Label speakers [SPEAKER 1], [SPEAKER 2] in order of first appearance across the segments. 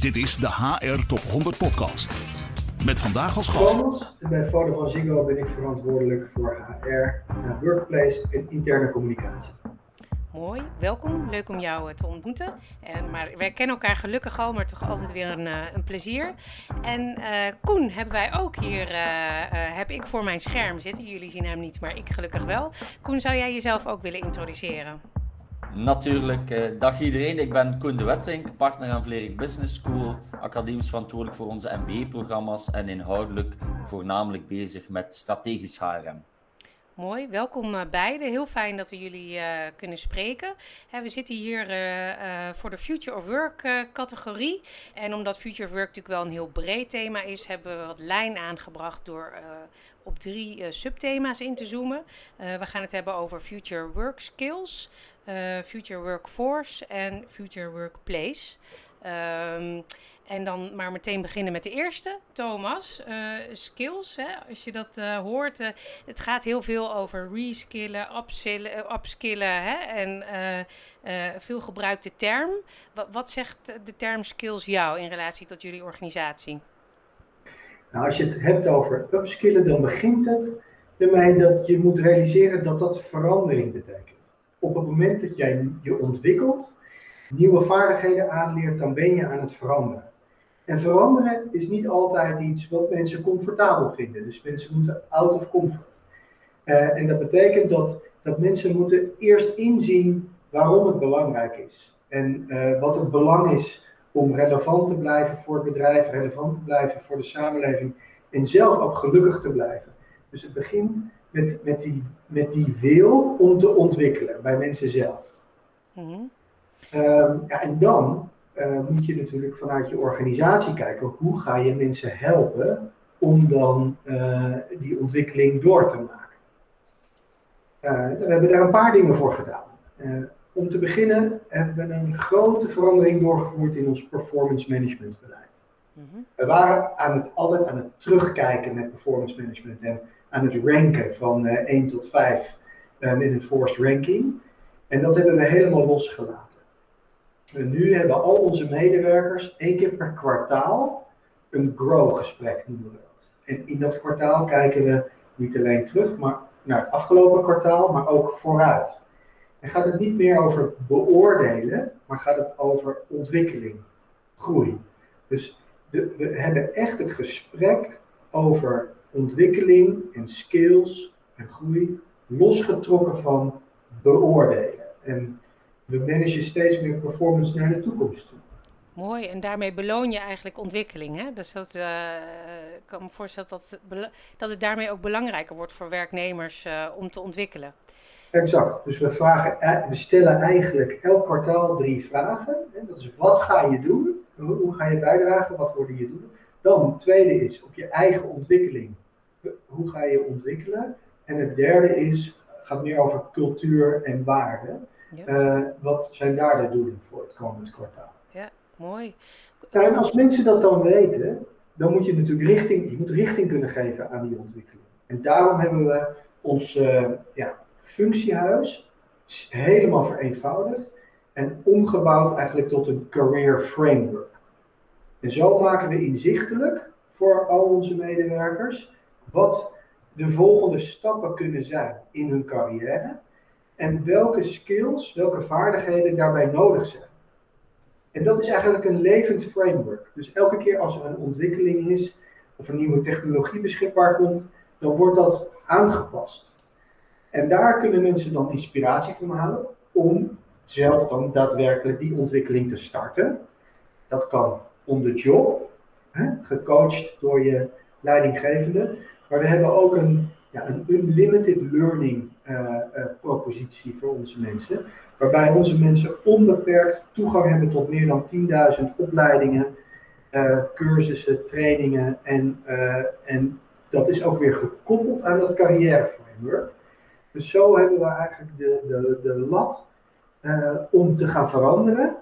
[SPEAKER 1] Dit is de HR Top 100 Podcast. Met vandaag als gast.
[SPEAKER 2] Thomas, en bij Vodafone Ziggo ben ik verantwoordelijk voor HR, workplace en interne communicatie.
[SPEAKER 3] Mooi, welkom. Leuk om jou eh, te ontmoeten. En, maar wij kennen elkaar gelukkig al, maar toch altijd weer een, eh, een plezier. En uh, Koen hebben wij ook hier, uh, heb ik voor mijn scherm zitten. Jullie zien hem niet, maar ik gelukkig wel. Koen, zou jij jezelf ook willen introduceren?
[SPEAKER 4] Natuurlijk, dag iedereen. Ik ben Koen de Wettink, partner aan Vlerik Business School, academisch verantwoordelijk voor onze MBA-programma's en inhoudelijk voornamelijk bezig met strategisch HRM.
[SPEAKER 3] Mooi, welkom uh, beiden. Heel fijn dat we jullie uh, kunnen spreken. Hè, we zitten hier uh, voor de Future of Work categorie. En omdat Future of Work natuurlijk wel een heel breed thema is, hebben we wat lijn aangebracht door op drie subthema's in te zoomen. we gaan het hebben over Future Work Skills, Future Workforce en Future Workplace. Um, en dan maar meteen beginnen met de eerste, Thomas. Uh, skills, hè? als je dat uh, hoort. Uh, het gaat heel veel over reskillen, upskillen, upskillen hè? en veel gebruikte term. Wat, wat zegt de term skills jou in relatie tot jullie organisatie?
[SPEAKER 2] Nou, als je het hebt over upskillen, dan begint het ermee dat je moet realiseren dat dat verandering betekent. Op het moment dat jij je ontwikkelt, nieuwe vaardigheden aanleert, dan ben je aan het veranderen. En veranderen is niet altijd iets wat mensen comfortabel vinden. Dus mensen moeten out of comfort. Uh, en dat betekent dat, dat mensen moeten eerst inzien waarom het belangrijk is. En uh, wat het belang is om relevant te blijven voor het bedrijf, relevant te blijven voor de samenleving en zelf ook gelukkig te blijven. Dus het begint met, met, die, met die wil om te ontwikkelen bij mensen zelf. Mm. Um, ja, en dan uh, moet je natuurlijk vanuit je organisatie kijken hoe ga je mensen helpen om dan uh, die ontwikkeling door te maken. Uh, we hebben daar een paar dingen voor gedaan. om te beginnen hebben we een grote verandering doorgevoerd in ons performance management beleid. Mm -hmm. We waren aan het, altijd aan het terugkijken met performance management en aan het ranken van 1 tot 5 in een forced ranking. En dat hebben we helemaal losgelaten. Nu hebben al onze medewerkers één keer per kwartaal een grow-gesprek, noemen we dat. En in dat kwartaal kijken we niet alleen terug maar naar het afgelopen kwartaal, maar ook vooruit. En gaat het niet meer over beoordelen, maar gaat het over ontwikkeling, groei. Dus we hebben echt het gesprek over ontwikkeling en skills en groei losgetrokken van beoordelen. En we managen steeds meer performance naar de toekomst toe.
[SPEAKER 3] Mooi, en daarmee beloon je eigenlijk ontwikkeling. Hè? Dus dat, uh, ik kan me voorstellen dat, dat het daarmee ook belangrijker wordt voor werknemers uh, om te ontwikkelen.
[SPEAKER 2] Exact. Dus we, vragen, eh, we stellen eigenlijk elk kwartaal drie vragen. Dat is wat ga je doen? Hoe ga je bijdragen? Wat worden je doen? Dan het tweede is op je eigen ontwikkeling. Hoe ga je ontwikkelen? En het derde is, gaat meer over cultuur en waarden. Ja. Uh, wat zijn daar de doelen voor het komend kwartaal?
[SPEAKER 3] Ja, mooi.
[SPEAKER 2] Ja, en als mensen dat dan weten, dan moet je natuurlijk richting, je moet richting kunnen geven aan die ontwikkeling. En daarom hebben we ons uh, ja, functiehuis helemaal vereenvoudigd en omgebouwd eigenlijk tot een career framework. En zo maken we inzichtelijk voor al onze medewerkers wat de volgende stappen kunnen zijn in hun carrière en welke skills, welke vaardigheden daarbij nodig zijn. En dat is eigenlijk een levend framework. Dus elke keer als er een ontwikkeling is of een nieuwe technologie beschikbaar komt, dan wordt dat aangepast. En daar kunnen mensen dan inspiratie van halen om zelf dan daadwerkelijk die ontwikkeling te starten. Dat kan on the job, hè, gecoacht door je leidinggevende. Maar we hebben ook een, ja, een unlimited learning propositie voor onze mensen. Waarbij onze mensen onbeperkt toegang hebben tot meer dan 10.000 opleidingen, uh, cursussen, trainingen. En, en dat is ook weer gekoppeld aan dat carrièreframework. Dus zo hebben we eigenlijk de, de, de lat om te gaan veranderen,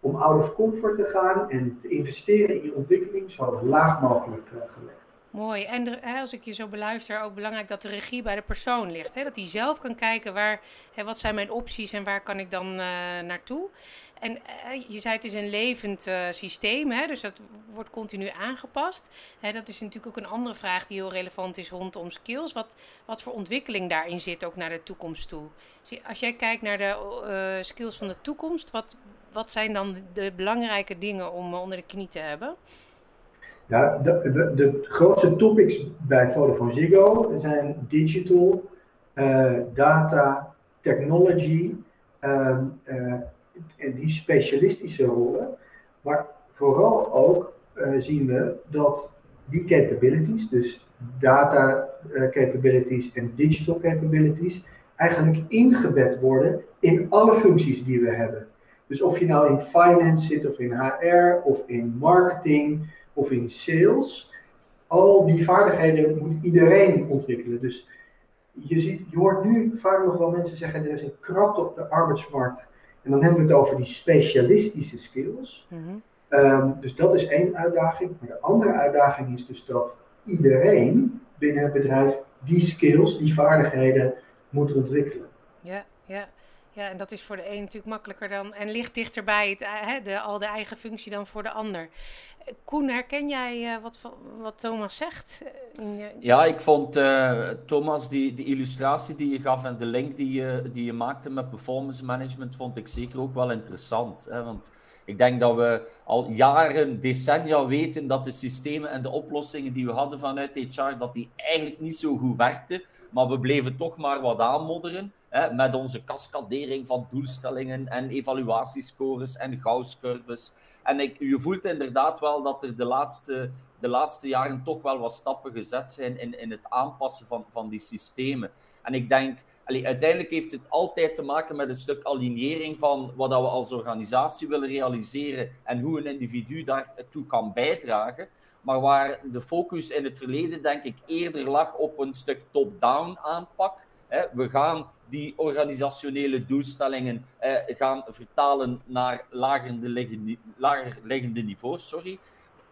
[SPEAKER 2] om out of comfort te gaan en te investeren in je ontwikkeling zo laag mogelijk gelegd.
[SPEAKER 3] Mooi. En als ik je zo beluister, ook belangrijk dat de regie bij de persoon ligt. Hè? Dat hij zelf kan kijken waar, hè, wat zijn mijn opties en waar kan ik dan uh, naartoe. En uh, je zei het is een levend uh, systeem, hè? dus dat wordt continu aangepast. Hè, dat is natuurlijk ook een andere vraag die heel relevant is rondom skills. Wat, wat voor ontwikkeling daarin zit ook naar de toekomst toe. Als jij kijkt naar de skills van de toekomst, wat, wat zijn dan de belangrijke dingen om onder de knie te hebben?
[SPEAKER 2] Ja, de, de, de grootste topics bij Vodafone Ziggo zijn digital, uh, data, technology uh, uh, en die specialistische rollen. Maar vooral ook zien we dat die capabilities, dus data capabilities en digital capabilities, eigenlijk ingebed worden in alle functies die we hebben. Dus of je nou in finance zit, of in HR, of in marketing, of in sales. Al die vaardigheden moet iedereen ontwikkelen. Dus je, ziet, je hoort nu vaak nog wel mensen zeggen: er is een krapte op de arbeidsmarkt. En dan hebben we het over die specialistische skills. Mhm. Ehm, dus dat is één uitdaging. Maar de andere uitdaging is dus dat iedereen binnen het bedrijf die skills, die vaardigheden moet ontwikkelen.
[SPEAKER 3] Ja, ja. Ja, en dat is voor de een natuurlijk makkelijker dan en ligt dichterbij het, hè, de, al de eigen functie dan voor de ander. Koen, herken jij uh, wat, wat Thomas zegt?
[SPEAKER 4] Ja, ik vond Thomas, die, die illustratie die je gaf en de link die je, die je maakte met performance management, vond ik zeker ook wel interessant. Hè? Want ik denk dat we al jaren, decennia weten dat de systemen en de oplossingen die we hadden vanuit HR, dat die eigenlijk niet zo goed werkten. Maar we bleven toch maar wat aanmodderen met onze cascadering van doelstellingen en evaluatiescores en gausscurves. En ik, je voelt inderdaad wel dat er de laatste, de laatste jaren toch wel wat stappen gezet zijn in, in het aanpassen van, van die systemen. En ik denk, allee, uiteindelijk heeft het altijd te maken met een stuk alignering van wat we als organisatie willen realiseren en hoe een individu daartoe kan bijdragen. Maar waar de focus in het verleden, denk ik, eerder lag op een stuk top-down aanpak. We gaan die organisationele doelstellingen eh, gaan vertalen naar lager liggende, lager niveaus. Sorry.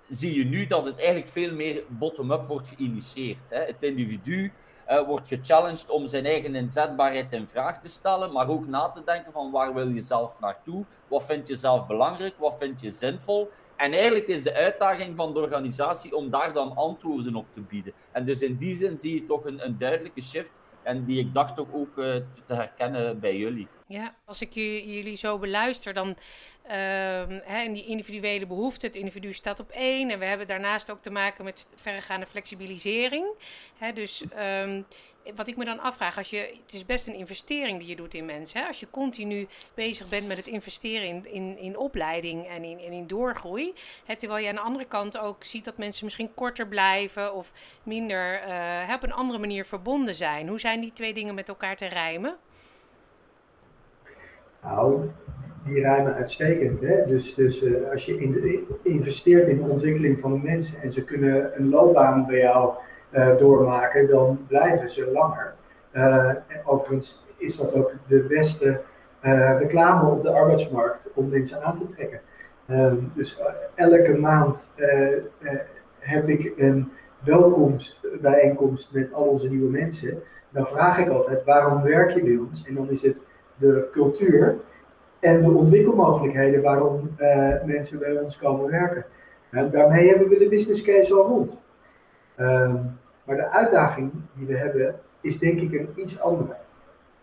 [SPEAKER 4] Zie je nu dat het eigenlijk veel meer bottom-up wordt geïnitieerd. Het individu uh, wordt gechallenged om zijn eigen inzetbaarheid in vraag te stellen, maar ook na te denken van waar wil je zelf naartoe, wat vind je zelf belangrijk, wat vind je zinvol. En eigenlijk is de uitdaging van de organisatie om daar dan antwoorden op te bieden. En dus in die zin zie je toch een, een duidelijke shift en die ik dacht ook, uh, te herkennen bij jullie.
[SPEAKER 3] Ja, als ik jullie zo beluister, dan uh, hè, die individuele behoeften, het individu staat op één. En we hebben daarnaast ook te maken met verregaande flexibilisering. Hè, dus um, wat ik me dan afvraag, als je, het is best een investering die je doet in mensen. Hè? Als je continu bezig bent met het investeren in, in, in opleiding en in, in doorgroei. Hè, terwijl je aan de andere kant ook ziet dat mensen misschien korter blijven of minder uh, op een andere manier verbonden zijn. Hoe zijn die twee dingen met elkaar te rijmen?
[SPEAKER 2] Nou, die rijmen uitstekend. Hè? Dus, dus uh, als je in investeert in de ontwikkeling van de mensen en ze kunnen een loopbaan bij jou uh, doormaken, dan blijven ze langer. Uh, overigens is dat ook de beste reclame op de arbeidsmarkt om mensen aan te trekken. Um, dus elke maand heb ik een welkomstbijeenkomst met al onze nieuwe mensen. Dan vraag ik altijd, waarom werk je bij ons? En dan is het de cultuur en de ontwikkelmogelijkheden waarom mensen bij ons komen werken. En daarmee hebben we de business case al rond. Um, maar de uitdaging die we hebben is denk ik een iets andere.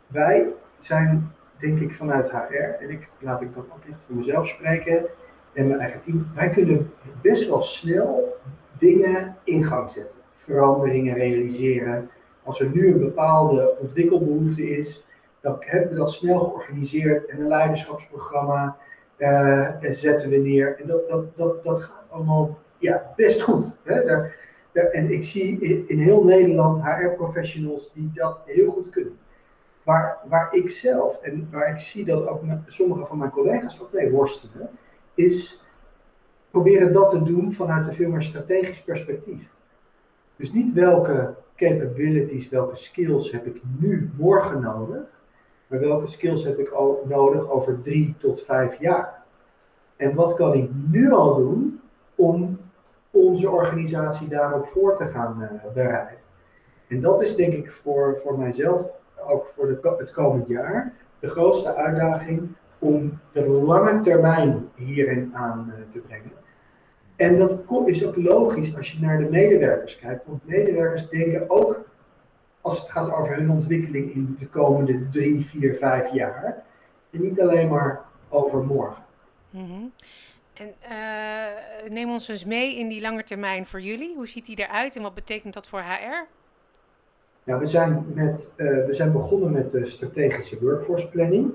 [SPEAKER 2] Wij zijn denk ik vanuit HR, en ik laat ik dan ook echt voor mezelf spreken en mijn eigen team, wij kunnen best wel snel dingen in gang zetten. Veranderingen realiseren. Als er nu een bepaalde ontwikkelbehoefte is, dan hebben we dat snel georganiseerd en een leiderschapsprogramma uh, zetten we neer. En dat, dat, dat, dat gaat allemaal ja, best goed. Hè? Daar, en ik zie in, heel Nederland HR-professionals die dat heel goed kunnen. Waar, waar ik zelf, en waar ik zie dat ook sommige van mijn collega's ook mee worstelen, is proberen dat te doen vanuit een veel meer strategisch perspectief. Dus niet welke capabilities, welke skills heb ik nu morgen nodig, maar welke skills heb ik al nodig over drie tot vijf jaar? En wat kan ik nu al doen om onze organisatie daarop voor te gaan bereiden. En dat is denk ik voor, voor mijzelf, ook voor de, het komend jaar, de grootste uitdaging om de lange termijn hierin aan te brengen. En dat is ook logisch als je naar de medewerkers kijkt, want medewerkers denken ook, als het gaat over hun ontwikkeling in de komende drie, vier, vijf jaar, en niet alleen maar over morgen.
[SPEAKER 3] Mhm. En uh, neem ons eens mee in die lange termijn voor jullie. Hoe ziet die eruit en wat betekent dat voor HR?
[SPEAKER 2] Ja, we, zijn met, uh, we zijn begonnen met de strategische workforce planning,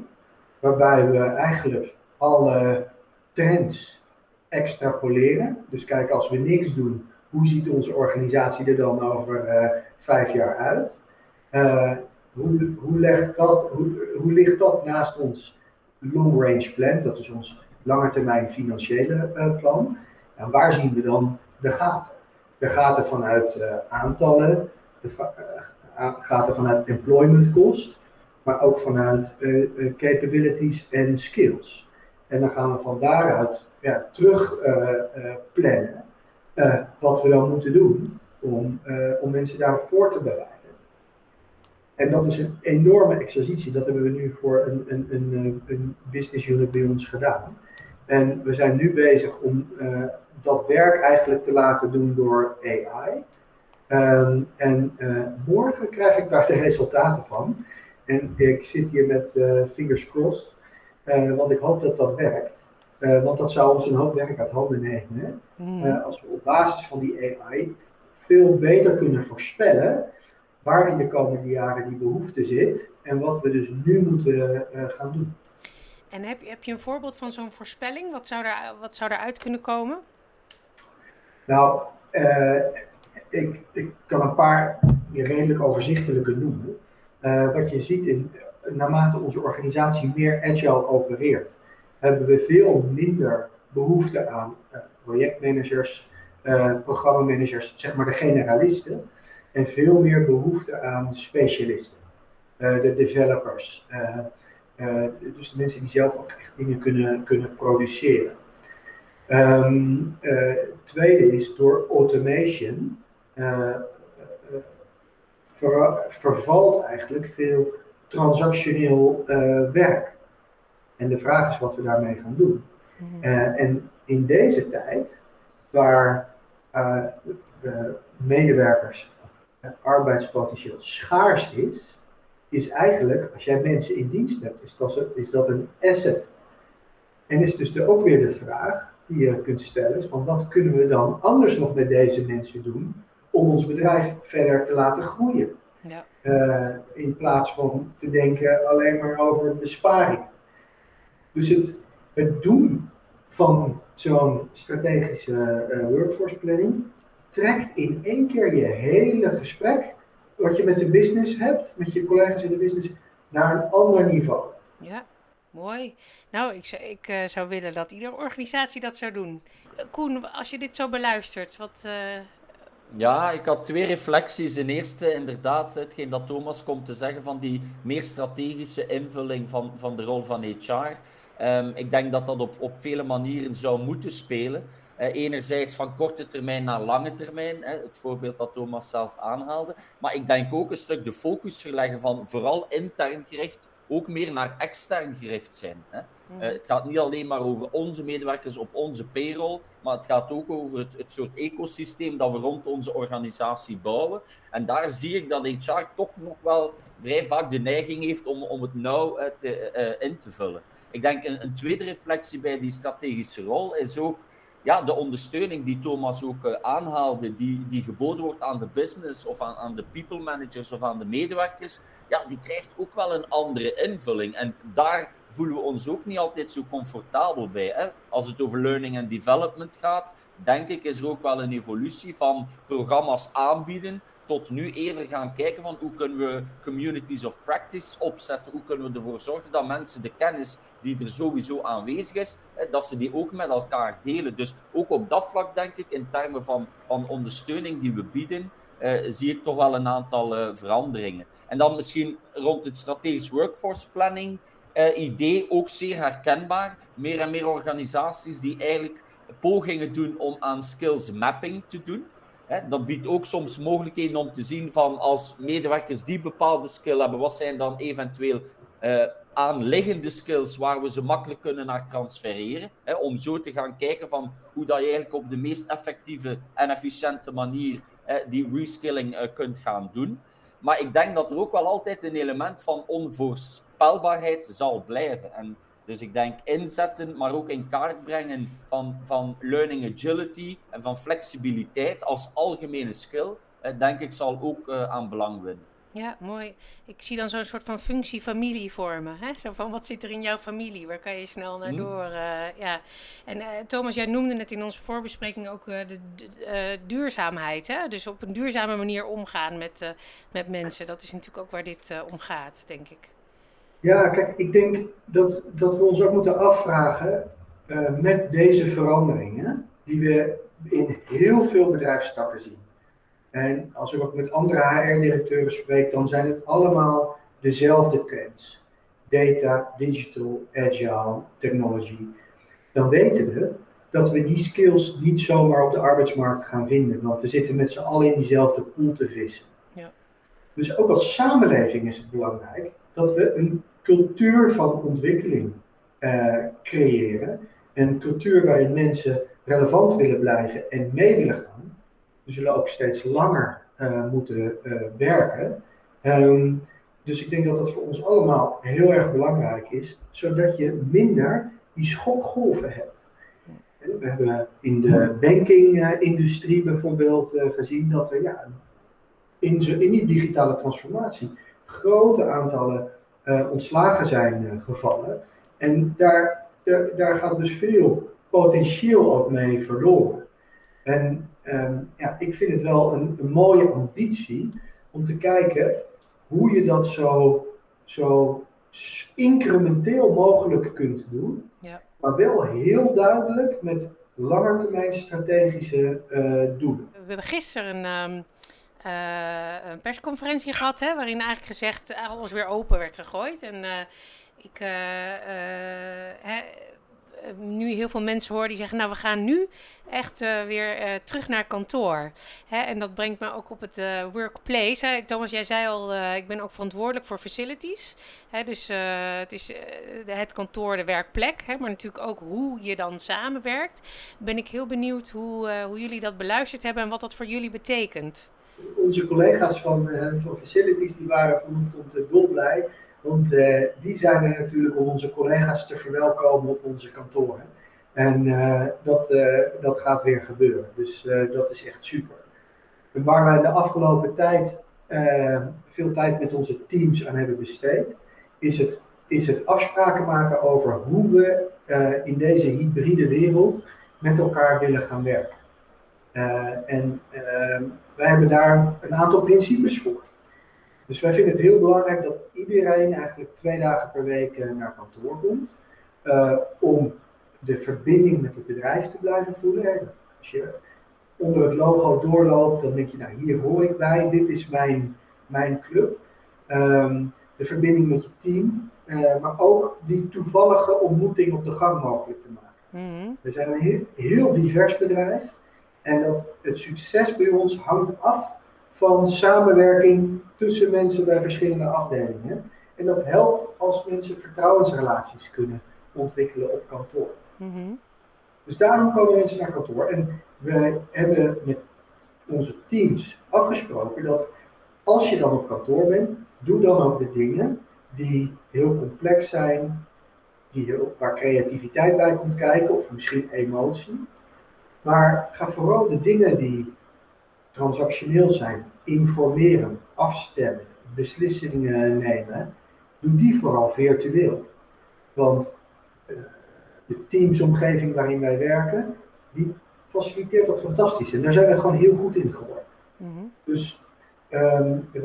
[SPEAKER 2] waarbij we eigenlijk alle trends extrapoleren. Dus kijk, als we niks doen, hoe ziet onze organisatie er dan over uh, vijf jaar uit? Hoe, hoe, legt dat, hoe, hoe ligt dat naast ons long range plan? Dat is ons langetermijn financiële uh, plan. En waar zien we dan de gaten? De gaten vanuit aantallen, de gaten vanuit employment cost, maar ook vanuit capabilities en skills. En dan gaan we van daaruit ja, terug plannen wat we dan moeten doen om, om mensen daarop voor te bereiden. En dat is een enorme exercitie. Dat hebben we nu voor een, een, een, een business unit bij ons gedaan. En we zijn nu bezig om dat werk eigenlijk te laten doen door AI. Um, ehm, en morgen krijg ik daar de resultaten van. En ik zit hier met fingers crossed uh, want ik hoop dat dat werkt. Uh, want dat zou ons een hoop werk uit handen nemen. Uh, als we op basis van die AI veel beter kunnen voorspellen waar in de komende jaren die behoefte zit en wat we dus nu moeten gaan doen.
[SPEAKER 3] En heb heb je een voorbeeld van zo'n voorspelling? Wat zou, er, wat zou kunnen komen?
[SPEAKER 2] Nou, ik, ik kan een paar redelijk overzichtelijke noemen. wat je ziet in, naarmate onze organisatie meer agile opereert, hebben we veel minder behoefte aan uh, projectmanagers, programmamanagers, zeg maar de generalisten, en veel meer behoefte aan specialisten, de developers. Dus de mensen die zelf ook echt dingen kunnen, kunnen produceren. Um, tweede is door automation ver, vervalt eigenlijk veel transactioneel uh, werk. En de vraag is wat we daarmee gaan doen. Uh, en in deze tijd, waar uh, de medewerkers, arbeidspotentieel schaars is, is eigenlijk, als jij mensen in dienst hebt, is dat, is dat een asset. En is dus de, ook weer de vraag die je kunt stellen, is van wat kunnen we dan anders nog met deze mensen doen om ons bedrijf verder te laten groeien? Ja. Uh, in plaats van te denken alleen maar over besparing. Dus het, het doen van zo'n strategische uh, workforce planning trekt in één keer je hele gesprek, wat je met de business hebt, met je collega's in de business, naar een ander niveau.
[SPEAKER 3] Ja, mooi. Nou, ik, zou, ik uh, zou willen dat iedere organisatie dat zou doen. Koen, als je dit zo beluistert, wat,
[SPEAKER 4] ja, ik had twee reflecties. In eerste, inderdaad, hetgeen dat Thomas komt te zeggen van die meer strategische invulling van, van de rol van HR. Um, ehm, ik denk dat dat op, op vele manieren zou moeten spelen. Uh, enerzijds van korte termijn naar lange termijn, hè, het voorbeeld dat Thomas zelf aanhaalde. Maar ik denk ook een stuk de focus verleggen van vooral intern gericht, ook meer naar extern gericht zijn. Hè. Uh, het gaat niet alleen maar over onze medewerkers op onze payroll, maar het gaat ook over het, het, soort ecosysteem dat we rond onze organisatie bouwen. En daar zie ik dat HR toch nog wel vrij vaak de neiging heeft om, om het nauw uh, te, in te vullen. Ik denk een, een, tweede reflectie bij die strategische rol is ook ja, de ondersteuning die Thomas ook aanhaalde, die, die geboden wordt aan de business of aan, aan de people managers of aan de medewerkers, ja, die krijgt ook wel een andere invulling. En daar voelen we ons ook niet altijd zo comfortabel bij. Hè? Als het over learning and development gaat, denk ik is er ook wel een evolutie van programma's aanbieden tot nu eerder gaan kijken van hoe kunnen we communities of practice opzetten, hoe kunnen we ervoor zorgen dat mensen de kennis die er sowieso aanwezig is, dat ze die ook met elkaar delen. Dus ook op dat vlak denk ik, in termen van, van ondersteuning die we bieden, eh, zie ik toch wel een aantal uh, veranderingen. En dan misschien rond het strategisch workforce planning idee ook zeer herkenbaar. Meer en meer organisaties die eigenlijk pogingen doen om aan skills mapping te doen. dat biedt ook soms mogelijkheden om te zien van als medewerkers die bepaalde skill hebben, wat zijn dan eventueel uh, aanliggende skills waar we ze makkelijk kunnen naar transfereren. Hè, om zo te gaan kijken van hoe dat je eigenlijk op de meest effectieve en efficiënte manier die reskilling uh, kunt gaan doen. Maar ik denk dat er ook wel altijd een element van onvoorspelbaarheid zal blijven. En dus ik denk inzetten, maar ook in kaart brengen van, van learning agility en van flexibiliteit als algemene skill, denk ik zal ook uh, aan belang winnen.
[SPEAKER 3] Ja, mooi. Ik zie dan zo'n soort van functie familie vormen. Hè? Zo van, wat zit er in jouw familie? Waar kan je snel naar hm. door? Uh, ja. En uh, Thomas, jij noemde het in onze voorbespreking ook uh, de, de duurzaamheid. Hè? Dus op een duurzame manier omgaan met, met mensen. Dat is natuurlijk ook waar dit om gaat, denk ik.
[SPEAKER 2] Ja, kijk, ik denk dat, dat we ons ook moeten afvragen met deze veranderingen, die we in heel veel bedrijfstakken zien en als ik ook met andere HR-directeuren spreek, dan zijn het allemaal dezelfde trends. Data, digital, agile, technology. Dan weten we dat we die skills niet zomaar op de arbeidsmarkt gaan vinden, want we zitten met z'n allen in diezelfde pool te vissen. Ja. Dus ook als samenleving is het belangrijk dat we een cultuur van ontwikkeling uh, creëren. Een cultuur waarin mensen relevant willen blijven en mee willen gaan. We zullen ook steeds langer uh, moeten uh, werken. Um, dus ik denk dat dat voor ons allemaal heel erg belangrijk is, zodat je minder die schokgolven hebt. We hebben in de bankingindustrie bijvoorbeeld uh, gezien dat er ja, in, in, die digitale transformatie grote aantallen ontslagen zijn gevallen. En daar, daar, daar gaat dus veel potentieel ook mee verloren. En um, ja, ik vind het wel een, een, mooie ambitie om te kijken hoe je dat zo, zo incrementeel mogelijk kunt doen. Ja. Maar wel heel duidelijk met langetermijn strategische uh, doelen.
[SPEAKER 3] We hebben gisteren een, um, uh, een persconferentie gehad, hè, waarin eigenlijk gezegd alles weer open werd gegooid. En uh, ik eh, nu heel veel mensen hoor die zeggen, nou we gaan nu echt uh, weer uh, terug naar kantoor. Hè, en dat brengt me ook op het workplace. Hè. Thomas, jij zei al, ik ben ook verantwoordelijk voor facilities. Hè, dus het is het kantoor, de werkplek, hè, maar natuurlijk ook hoe je dan samenwerkt. Ben ik heel benieuwd hoe, hoe jullie dat beluisterd hebben en wat dat voor jullie betekent.
[SPEAKER 2] Onze collega's van, van facilities die waren vanochtend dolblij want uh, die zijn er natuurlijk om onze collega's te verwelkomen op onze kantoren. En uh, dat, uh, dat gaat weer gebeuren. Dus dat is echt super. Waar wij de afgelopen tijd veel tijd met onze teams aan hebben besteed, is het, is het afspraken maken over hoe we in deze hybride wereld met elkaar willen gaan werken. en wij hebben daar een aantal principes voor. Dus wij vinden het heel belangrijk dat iedereen eigenlijk twee dagen per week eh, naar kantoor komt. Uh, om de verbinding met het bedrijf te blijven voelen. Als je onder het logo doorloopt, dan denk je, nou hier hoor ik bij, dit is mijn, mijn club. Um, de verbinding met je team, uh, maar ook die toevallige ontmoeting op de gang mogelijk te maken. Mm We zijn een heel, heel divers bedrijf en dat het succes bij ons hangt af van samenwerking tussen mensen bij verschillende afdelingen. En dat helpt als mensen vertrouwensrelaties kunnen ontwikkelen op kantoor. Mhm. Dus daarom komen mensen naar kantoor. En we hebben met onze teams afgesproken dat als je dan op kantoor bent, doe dan ook de dingen die heel complex zijn, die heel, waar creativiteit bij komt kijken of misschien emotie. Maar ga vooral de dingen die transactioneel zijn, informerend, afstemmen, beslissingen nemen, doe die vooral virtueel. Want uh, de teamsomgeving waarin wij werken, die faciliteert dat fantastisch. En daar zijn we gewoon heel goed in geworden. Mhm. Dus um, uh,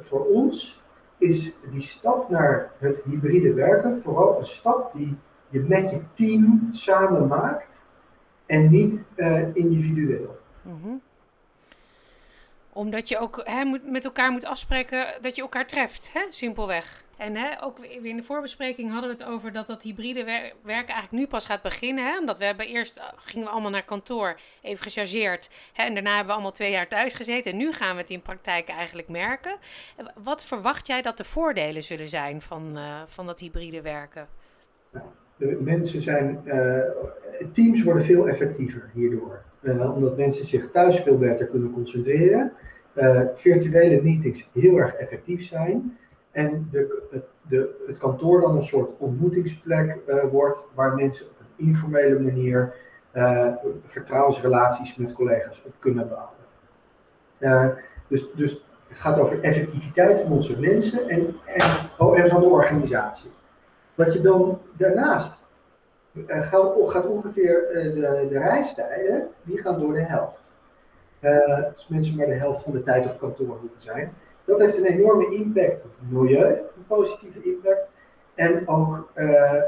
[SPEAKER 2] voor ons is die stap naar het hybride werken vooral een stap die je met je team samen maakt en niet uh, individueel.
[SPEAKER 3] Mm Omdat je ook hè, moet, met elkaar moet afspreken dat je elkaar treft, hè? simpelweg. En hè, ook weer in de voorbespreking hadden we het over dat dat hybride wer werken eigenlijk nu pas gaat beginnen. Hè? Omdat we eerst eh, gingen we allemaal naar kantoor, even gechargeerd. Hè? En daarna hebben we allemaal twee jaar thuis gezeten. En nu gaan we het in praktijk eigenlijk merken. Wat verwacht jij dat de voordelen zullen zijn van, uh, van dat hybride werken?
[SPEAKER 2] De mensen zijn, uh, teams worden veel effectiever hierdoor. Uh, omdat mensen zich thuis veel beter kunnen concentreren. virtuele meetings heel erg effectief zijn. En de, het, de, het kantoor dan een soort ontmoetingsplek wordt waar mensen op een informele manier vertrouwensrelaties met collega's op kunnen bouwen. Dus, dus het gaat over effectiviteit van onze mensen en, en, oh, en van de organisatie. Wat je dan daarnaast gaat ongeveer de, de reistijden, die gaan door de helft. als mensen maar de helft van de tijd op kantoor hoeven zijn. Dat heeft een enorme impact op het milieu, een positieve impact. En ook uh, uh,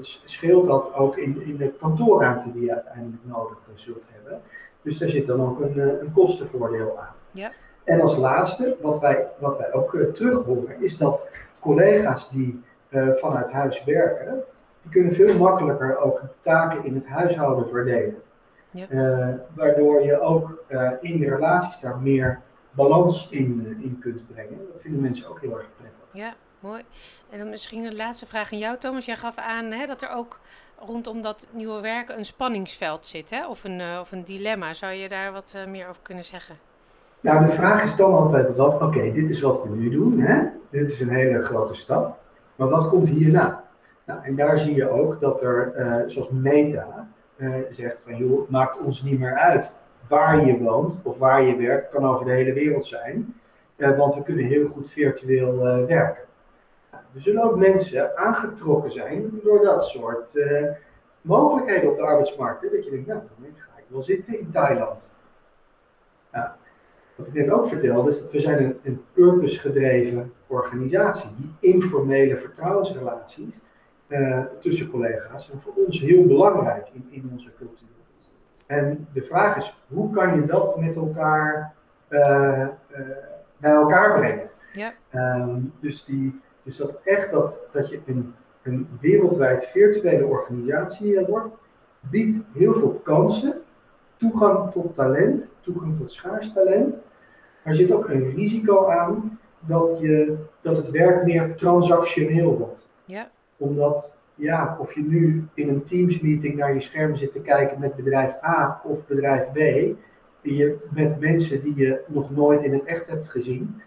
[SPEAKER 2] scheelt dat ook in, in de kantoorruimte die je uiteindelijk nodig zult hebben. Dus daar zit dan ook een, eh, een kostenvoordeel aan.
[SPEAKER 3] Ja.
[SPEAKER 2] En als laatste, wat wij, wat wij ook uh, terug horen, is dat collega's die uh, vanuit huis werken, die kunnen veel makkelijker ook taken in het huishouden verdelen.
[SPEAKER 3] Ja.
[SPEAKER 2] Uh, waardoor je ook in de relaties daar meer balans in, in kunt brengen. Dat vinden mensen ook heel erg prettig.
[SPEAKER 3] Ja, mooi. En dan misschien een laatste vraag aan jou, Thomas. Jij gaf aan hè, dat er ook rondom dat nieuwe werken een spanningsveld zit, hè? Of, een, uh, of een dilemma. Zou je daar wat meer over kunnen zeggen?
[SPEAKER 2] Nou, de vraag is dan altijd wat, oké, dit is wat we nu doen, hè? dit is een hele grote stap, maar wat komt hierna? Nou, en daar zie je ook dat er, uh, zoals Meta zegt van, joh, het maakt ons niet meer uit waar je woont of waar je werkt, kan over de hele wereld zijn. Uh, want we kunnen heel goed virtueel werken. Nou, er zullen ook mensen aangetrokken zijn door dat soort mogelijkheden op de arbeidsmarkt. Hè? Dat je denkt, nou, dan ga ik wel zitten in Thailand. Nou, wat ik net ook vertelde, is dat we zijn een, een purpose-gedreven organisatie. Die informele vertrouwensrelaties tussen collega's zijn voor ons heel belangrijk in, in onze cultuur. En de vraag is, hoe kan je dat met elkaar uh, uh, bij elkaar brengen?
[SPEAKER 3] Ja.
[SPEAKER 2] Um, dus, die, dus dat echt dat, dat je een, een wereldwijd virtuele organisatie wordt, biedt heel veel kansen, toegang tot talent, toegang tot schaars talent. Maar er zit ook een risico aan dat, je, dat het werk meer transactioneel wordt.
[SPEAKER 3] Ja.
[SPEAKER 2] Omdat ja, of je nu in een Teams meeting naar je scherm zit te kijken met bedrijf A of bedrijf B, je, met mensen die je nog nooit in het echt hebt gezien,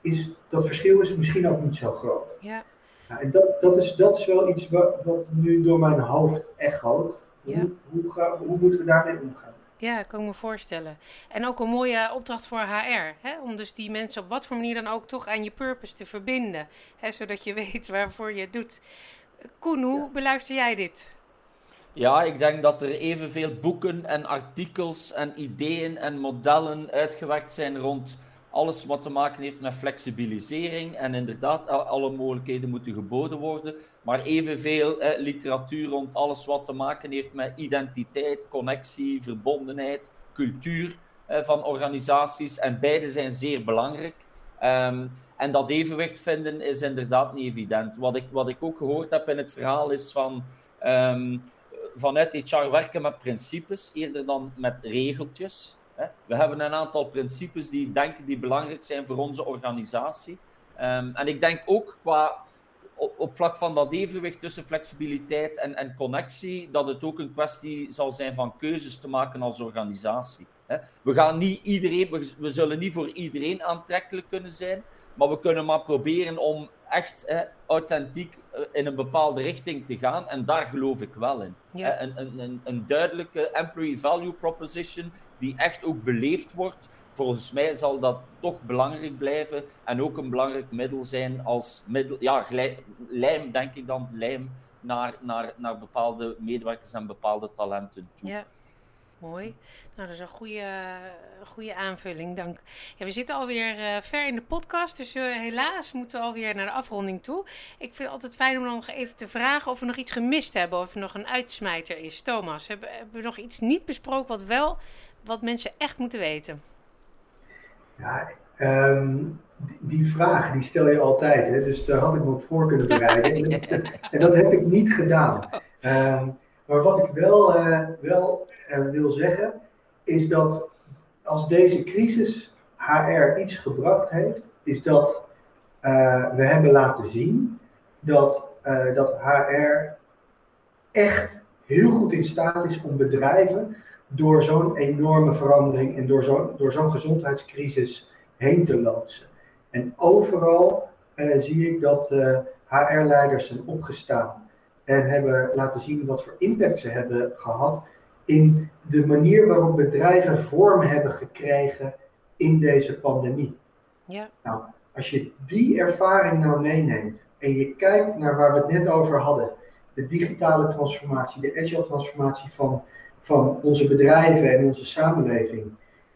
[SPEAKER 2] is dat verschil is misschien ook niet zo groot.
[SPEAKER 3] Ja.
[SPEAKER 2] Nou, en dat, dat, is, dat is wel iets wat, wat nu door mijn hoofd echoot.
[SPEAKER 3] Ja.
[SPEAKER 2] Hoe, hoe, hoe moeten we daarmee omgaan?
[SPEAKER 3] Ja, kan ik me voorstellen. En ook een mooie opdracht voor HR. Hè? Om dus die mensen op wat voor manier dan ook toch aan je purpose te verbinden. Hè? Zodat je weet waarvoor je het doet. Koen, hoe beluister jij dit?
[SPEAKER 4] Ja, ik denk dat er evenveel boeken en artikels en ideeën en modellen uitgewerkt zijn rond alles wat te maken heeft met flexibilisering. En inderdaad, alle mogelijkheden moeten geboden worden. Maar evenveel eh, literatuur rond alles wat te maken heeft met identiteit, connectie, verbondenheid, cultuur eh, van organisaties. En beide zijn zeer belangrijk. Um, en dat evenwicht vinden is inderdaad niet evident. Wat ik, wat ik ook gehoord heb in het verhaal is van um, vanuit HR werken met principes eerder dan met regeltjes. Hè. We hebben een aantal principes die denken die belangrijk zijn voor onze organisatie. Um, en ik denk ook qua op, vlak van dat evenwicht tussen flexibiliteit en, en connectie, dat het ook een kwestie zal zijn van keuzes te maken als organisatie. We gaan niet iedereen, we zullen niet voor iedereen aantrekkelijk kunnen zijn, maar we kunnen maar proberen om echt hè, authentiek uh, in een bepaalde richting te gaan. En daar geloof ik wel in.
[SPEAKER 3] Ja.
[SPEAKER 4] Hè, een, een, een duidelijke employee value proposition die echt ook beleefd wordt. Volgens mij zal dat toch belangrijk blijven en ook een belangrijk middel zijn als middel, ja, lijm, denk ik dan, lijm naar, naar, naar bepaalde medewerkers en bepaalde talenten toe.
[SPEAKER 3] Ja. Mooi. Nou, dat is een goede, goede aanvulling. Dank. Ja, we zitten alweer uh, ver in de podcast, dus uh, helaas moeten we alweer naar de afronding toe. Ik vind het altijd fijn om dan nog even te vragen of we nog iets gemist hebben, of er nog een uitsmijter is. Thomas, hebben, hebben we nog iets niet besproken wat wel, wat mensen echt moeten weten?
[SPEAKER 2] Ja, ehm, die, vraag die stel je altijd, hè? dus daar had ik me op voor kunnen bereiden. en, en, dat heb ik niet gedaan. Ehm, maar wat ik wel, uh, wel uh, wil zeggen, is dat als deze crisis HR iets gebracht heeft, is dat uh, we hebben laten zien dat, dat HR echt heel goed in staat is om bedrijven door zo'n enorme verandering en door zo'n door zo'n gezondheidscrisis heen te loodsen. En overal zie ik dat HR-leiders zijn opgestaan en hebben laten zien wat voor impact ze hebben gehad in de manier waarop bedrijven vorm hebben gekregen in deze pandemie. Ja. Nou, als je die ervaring nou meeneemt en je kijkt naar waar we het net over hadden, de digitale transformatie, de agile transformatie van, van onze bedrijven en onze samenleving.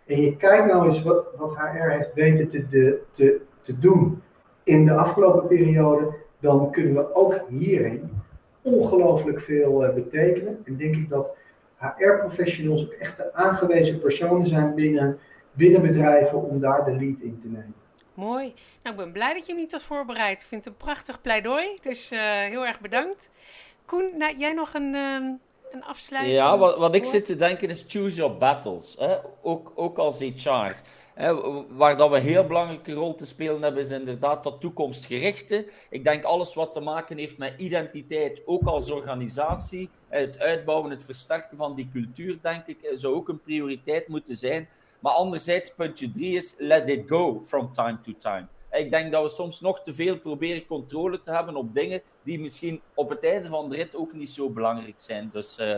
[SPEAKER 2] En je kijkt nou eens wat, wat HR heeft weten te, de, te, te doen in de afgelopen periode, dan kunnen we ook hierin ongelooflijk veel uh, betekenen. En denk ik dat HR-professionals ook echt de aangewezen personen zijn binnen, binnen bedrijven om daar de lead in te nemen.
[SPEAKER 3] Mooi. Nou, ik ben blij dat je me niet had voorbereid. Ik vind het een prachtig pleidooi, dus uh, heel erg bedankt. Koen, nou, jij nog een, um, een afsluiting?
[SPEAKER 4] Ja, wat, wat ik zit te denken is choose your battles. Hè? Ook, ook als HR. Waar dat we een heel belangrijke rol te spelen hebben, is inderdaad dat toekomstgerichte. Ik denk alles wat te maken heeft met identiteit, ook als organisatie. Het uitbouwen, het versterken van die cultuur, denk ik, zou ook een prioriteit moeten zijn. Maar anderzijds, puntje drie is let it go from time to time. Ik denk dat we soms nog te veel proberen controle te hebben op dingen die misschien op het einde van de rit ook niet zo belangrijk zijn. Dus uh,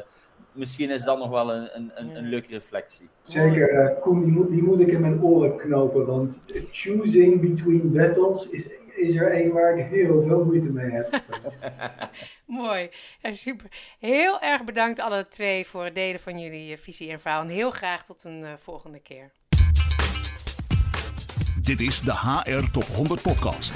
[SPEAKER 4] misschien is dat nog wel een, een, een, een leuke reflectie.
[SPEAKER 2] Zeker, uh, Koen, die moet, die moet ik in mijn oren knopen, want choosing between battles is, is er een waar ik heel veel moeite mee heb.
[SPEAKER 3] Mooi, ja, super. Heel erg bedankt alle twee voor het delen van jullie eh, visie en verhaal. En heel graag tot een uh, volgende keer.
[SPEAKER 1] Dit is de HR Top 100 Podcast.